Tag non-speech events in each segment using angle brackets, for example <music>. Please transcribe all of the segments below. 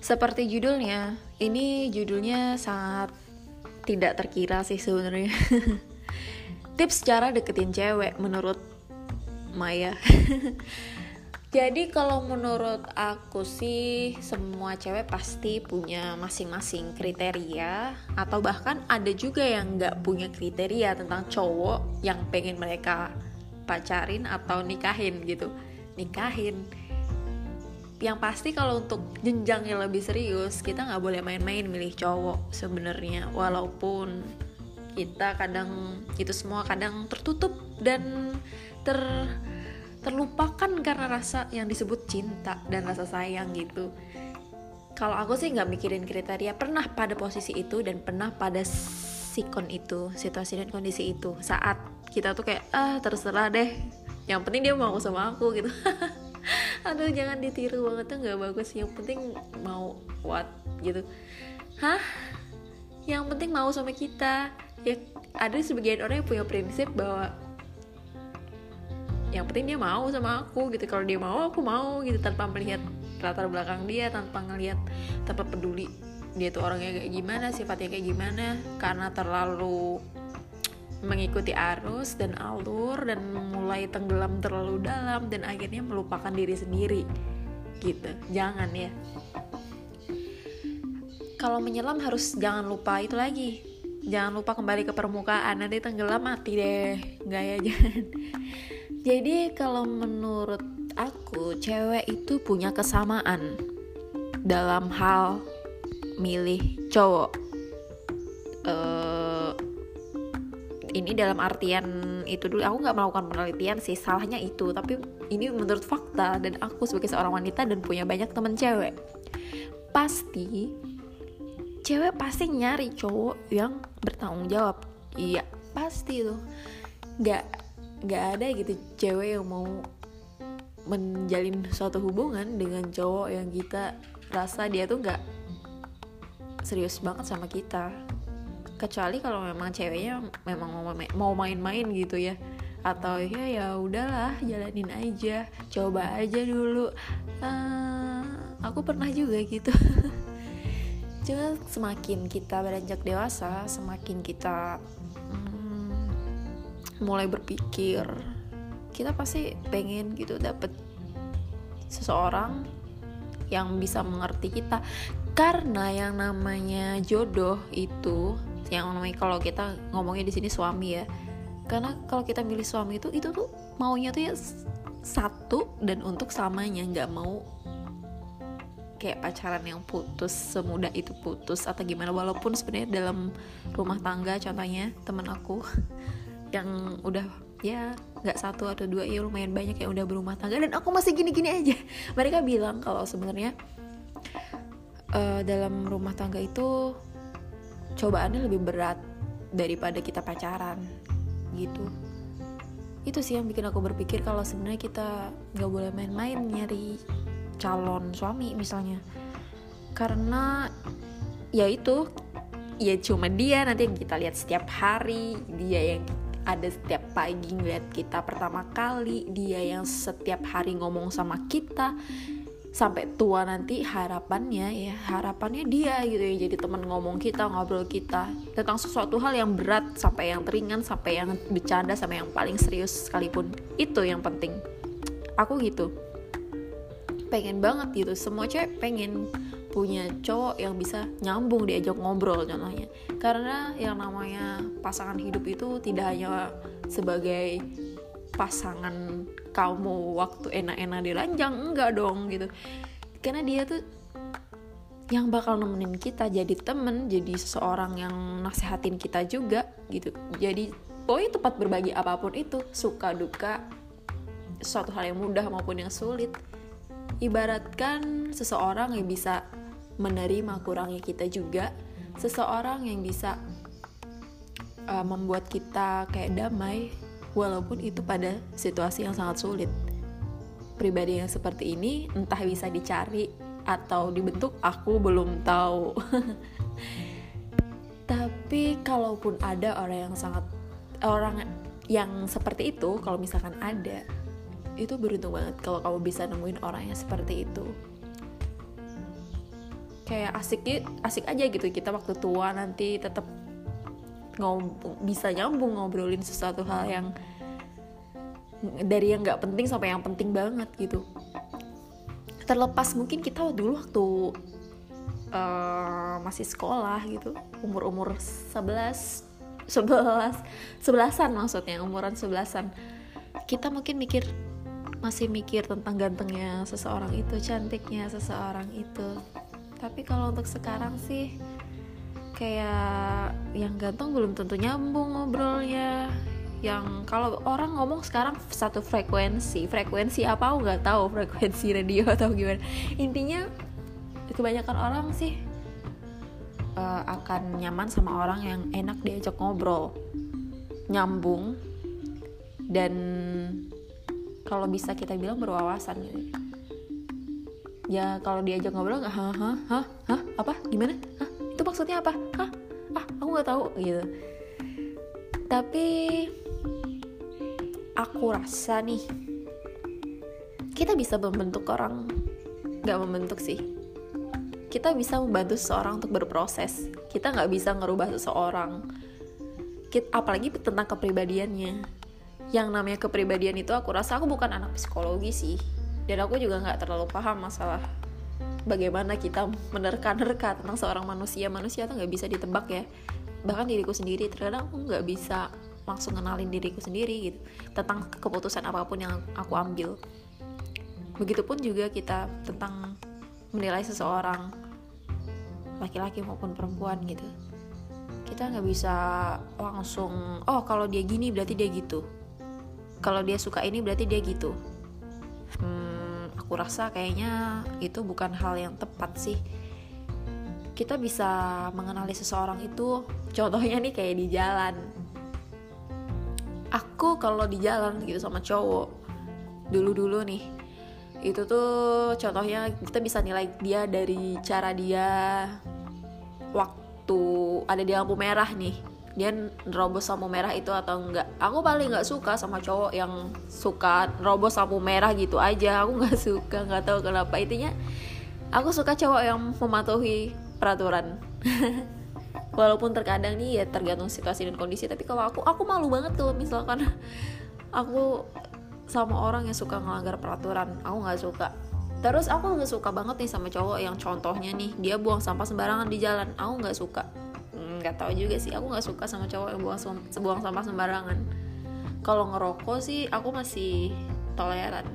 Seperti judulnya, ini judulnya sangat tidak terkira sih sebenarnya. <laughs> Tips cara deketin cewek menurut Maya. <laughs> Jadi kalau menurut aku sih semua cewek pasti punya masing-masing kriteria atau bahkan ada juga yang nggak punya kriteria tentang cowok yang pengen mereka pacarin atau nikahin gitu. Nikahin yang pasti kalau untuk jenjang yang lebih serius kita nggak boleh main-main milih cowok sebenarnya. Walaupun kita kadang itu semua kadang tertutup dan ter terlupakan karena rasa yang disebut cinta dan rasa sayang gitu. Kalau aku sih nggak mikirin kriteria pernah pada posisi itu dan pernah pada sikon itu situasi dan kondisi itu. Saat kita tuh kayak ah terserah deh yang penting dia mau sama aku gitu <laughs> aduh jangan ditiru banget tuh nggak bagus. Yang penting mau what gitu. Hah? Yang penting mau sama kita. Ya ada sebagian orang yang punya prinsip bahwa yang penting dia mau sama aku gitu. Kalau dia mau aku mau gitu. Tanpa melihat latar belakang dia tanpa ngelihat tanpa peduli dia tuh orangnya kayak gimana sifatnya kayak gimana. Karena terlalu mengikuti arus dan alur dan mulai tenggelam terlalu dalam dan akhirnya melupakan diri sendiri gitu. Jangan ya. Kalau menyelam harus jangan lupa itu lagi. Jangan lupa kembali ke permukaan. Nanti tenggelam mati deh nggak ya <laughs> jangan. Jadi kalau menurut aku cewek itu punya kesamaan dalam hal milih cowok ini dalam artian itu dulu aku nggak melakukan penelitian sih salahnya itu. Tapi ini menurut fakta dan aku sebagai seorang wanita dan punya banyak temen cewek. Pasti cewek pasti nyari cowok yang bertanggung jawab. Iya pasti tuh. Nggak nggak ada gitu cewek yang mau menjalin suatu hubungan dengan cowok yang kita rasa dia tuh nggak serius banget sama kita kecuali kalau memang ceweknya memang mau main-main gitu ya. Atau ya ya udahlah jalanin aja coba aja dulu. Uh, aku pernah juga gitu. <laughs> Cuma semakin kita beranjak dewasa semakin kita hmm, mulai berpikir kita pasti pengen gitu dapet seseorang yang bisa mengerti kita. Karena yang namanya jodoh itu yang namanya kalau kita ngomongnya di sini suami ya. Karena kalau kita milih suami itu itu tuh maunya tuh ya satu dan untuk samanya nggak mau kayak pacaran yang putus semudah itu putus atau gimana. Walaupun sebenarnya dalam rumah tangga contohnya temen aku <laughs> yang udah ya nggak satu atau dua ya lumayan banyak yang udah berumah tangga. Dan aku masih gini-gini aja. <laughs> Mereka bilang kalau sebenarnya uh, dalam rumah tangga itu cobaannya lebih berat daripada kita pacaran gitu. Itu sih yang bikin aku berpikir kalau sebenarnya kita nggak boleh main-main nyari calon suami misalnya. Karena ya itu ya cuma dia nanti yang kita lihat setiap hari dia yang ada setiap pagi ngeliat kita pertama kali dia yang setiap hari ngomong sama kita sampai tua nanti harapannya ya harapannya dia gitu ya jadi teman ngomong kita ngobrol kita tentang sesuatu hal yang berat sampai yang ringan sampai yang bercanda sampai yang paling serius sekalipun. Itu yang penting. Aku gitu. Pengen banget gitu. Semua cewek pengen punya cowok yang bisa nyambung diajak ngobrol contohnya. Karena yang namanya pasangan hidup itu tidak hanya sebagai pasangan kamu waktu enak-enak di ranjang enggak dong gitu. Karena dia tuh yang bakal nemenin kita jadi temen jadi seseorang yang nasehatin kita juga gitu. Jadi pokoknya tempat berbagi apa pun itu suka duka suatu hal yang mudah maupun yang sulit. Ibaratkan seseorang yang bisa menerima kurangnya kita juga seseorang yang bisa uh, membuat kita kayak damai walaupun itu pada situasi yang sangat sulit. Pribadi yang seperti ini entah bisa dicari atau dibentuk aku belum tahu. <laughs> Tapi kalaupun ada orang yang sangat orang yang seperti itu, kalau misalkan ada, itu beruntung banget kalau kamu bisa nemuin orang yang seperti itu. kayak asik asik aja gitu kita waktu tua nanti tetap ngob bisa nyambung ngobrolin sesuatu hal yang dari yang nggak penting sampai yang penting banget gitu. Terlepas mungkin kita dulu waktu uh, masih sekolah gitu umur umur 11 11 sebelasan maksudnya umuran sebelasan kita mungkin mikir masih mikir tentang gantengnya seseorang itu cantiknya seseorang itu. Tapi kalau untuk sekarang sih kayak yang ganteng belum tentu nyambung ngobrolnya. Yang kalau orang ngomong sekarang satu frekuensi frekuensi apa? Aku nggak tahu frekuensi radio atau gimana. Intinya kebanyakan orang sih uh, akan nyaman sama orang yang enak diajak ngobrol nyambung dan kalau bisa kita bilang berwawasan gitu. Ya kalau diajak ngobrol nggak hah hah hah apa? Gimana? Hah maksudnya apa? Hah? Ah aku nggak tahu gitu. Tapi aku rasa nih kita bisa membentuk orang nggak membentuk sih. Kita bisa membantu seseorang untuk berproses. Kita nggak bisa ngerubah seseorang. Kita, apalagi tentang kepribadiannya. Yang namanya kepribadian itu aku rasa aku bukan anak psikologi sih. Dan aku juga nggak terlalu paham masalah bagaimana kita menerka-nerka tentang seorang manusia. Manusia tuh nggak bisa ditebak ya. Bahkan diriku sendiri terkadang aku nggak bisa langsung kenalin diriku sendiri gitu tentang keputusan apa pun yang aku ambil. Begitupun juga kita tentang menilai seseorang laki-laki maupun perempuan gitu. Kita nggak bisa langsung oh kalau dia gini berarti dia gitu. Kalau dia suka ini berarti dia gitu. Hmm, aku rasa kayaknya itu bukan hal yang tepat sih. Kita bisa mengenali seseorang itu contohnya nih kayak di jalan. Aku kalau di jalan gitu sama cowok dulu-dulu nih itu tuh contohnya kita bisa nilai dia dari cara dia waktu ada di lampu merah nih dia nerobos lampu merah itu atau enggak. Aku paling nggak suka sama cowok yang suka nerobos lampu merah gitu aja. Aku nggak <laughs> suka nggak tahu kenapa. Intinya aku suka cowok yang mematuhi peraturan. <laughs> Walaupun terkadang nih ya tergantung situasi dan kondisi tapi kalau aku aku malu banget kalau misalkan <laughs> aku sama orang yang suka ngelanggar peraturan aku nggak suka. Terus aku nggak suka banget nih sama cowok yang contohnya nih dia buang sampah sembarangan di jalan aku nggak suka nggak tahu juga sih. Aku nggak suka sama cowok yang buang buang sampah sembarangan. Kalau ngerokok sih aku masih toleran.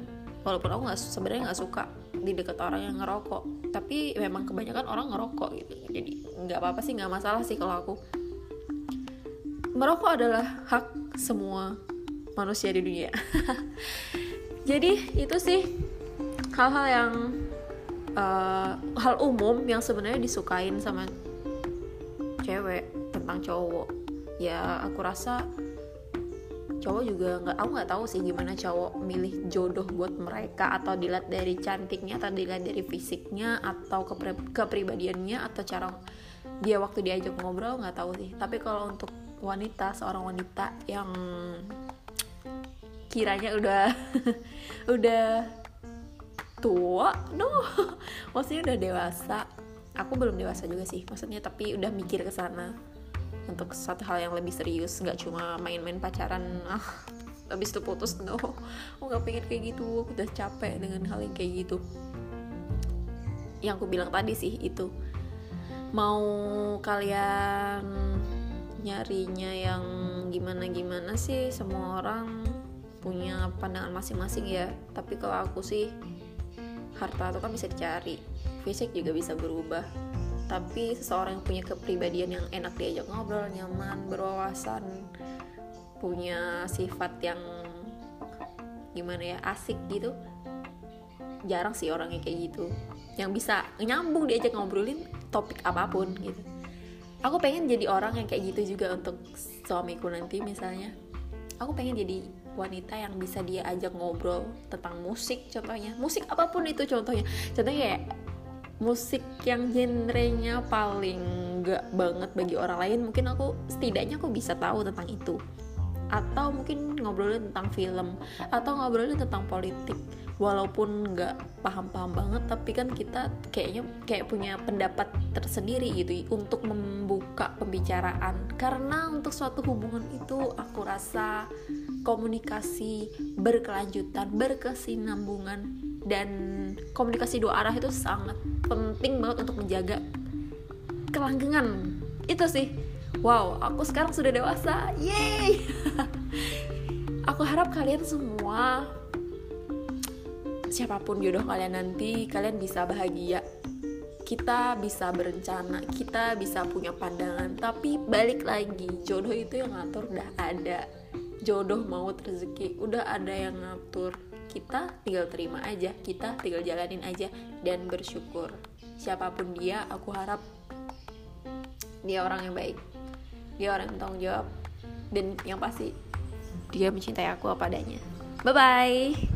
Walaupun aku nggak sebenarnya nggak suka di dekat orang yang ngerokok. Tapi memang kebanyakan orang ngerokok gitu. Jadi nggak apa-apa sih nggak masalah sih kalau aku. Merokok adalah hak semua manusia di dunia. <laughs> Jadi itu sih hal-hal yang uh, hal umum yang sebenarnya disukain sama cewek tentang cowok. Ya aku rasa cowok juga nggak aku nggak tahu sih gimana cowok milih jodoh buat mereka atau dilihat dari cantiknya atau dilihat dari fisiknya atau kepri kepribadiannya atau cara dia waktu diajak ngobrol nggak tahu sih. Tapi kalau untuk wanita seorang wanita yang kiranya udah <laughs> udah tua no maksudnya udah dewasa aku belum dewasa juga sih maksudnya tapi udah mikir ke sana untuk satu hal yang lebih serius nggak cuma main-main pacaran. Ah habis itu putus no. Aku nggak pengen kayak gitu aku udah capek dengan hal yang kayak gitu. Yang aku bilang tadi sih itu. Mau kalian nyarinya yang gimana gimana sih semua orang punya pandangan masing-masing ya. Tapi kalau aku sih harta itu kan bisa dicari fisik juga bisa berubah. Tapi seseorang yang punya kepribadian yang enak diajak ngobrol nyaman berwawasan punya sifat yang gimana ya asik gitu jarang sih orangnya kayak gitu. Yang bisa nyambung diajak ngobrolin topik apa pun gitu. Aku pengen jadi orang yang kayak gitu juga untuk suamiku nanti misalnya. Aku pengen jadi wanita yang bisa dia ajak ngobrol tentang musik contohnya. Musik apa pun itu contohnya. Contohnya kayak musik yang genrenya paling gak banget bagi orang lain mungkin aku setidaknya aku bisa tahu tentang itu. Atau mungkin ngobrolin tentang film atau ngobrolin tentang politik. Walaupun nggak paham-paham banget tapi kan kita kayaknya kayak punya pendapat tersendiri gitu untuk membuka pembicaraan. Karena untuk suatu hubungan itu aku rasa komunikasi berkelanjutan berkesinambungan dan komunikasi dua arah itu sangat penting banget untuk menjaga kelanggengan. Itu sih. Wow aku sekarang sudah dewasa. Yeay. <laughs> Aku harap kalian semua siapa pun jodoh kalian nanti kalian bisa bahagia. Kita bisa berencana kita bisa punya pandangan. Tapi balik lagi jodoh itu yang ngatur. Udah ada. Jodoh mau rezeki. Udah ada yang ngatur kita tinggal terima aja kita tinggal jalanin aja dan bersyukur. Siapa pun dia aku harap dia orang yang baik. Dia orang yang tanggung jawab. Dan yang pasti dia mencintai aku apa adanya. Bye bye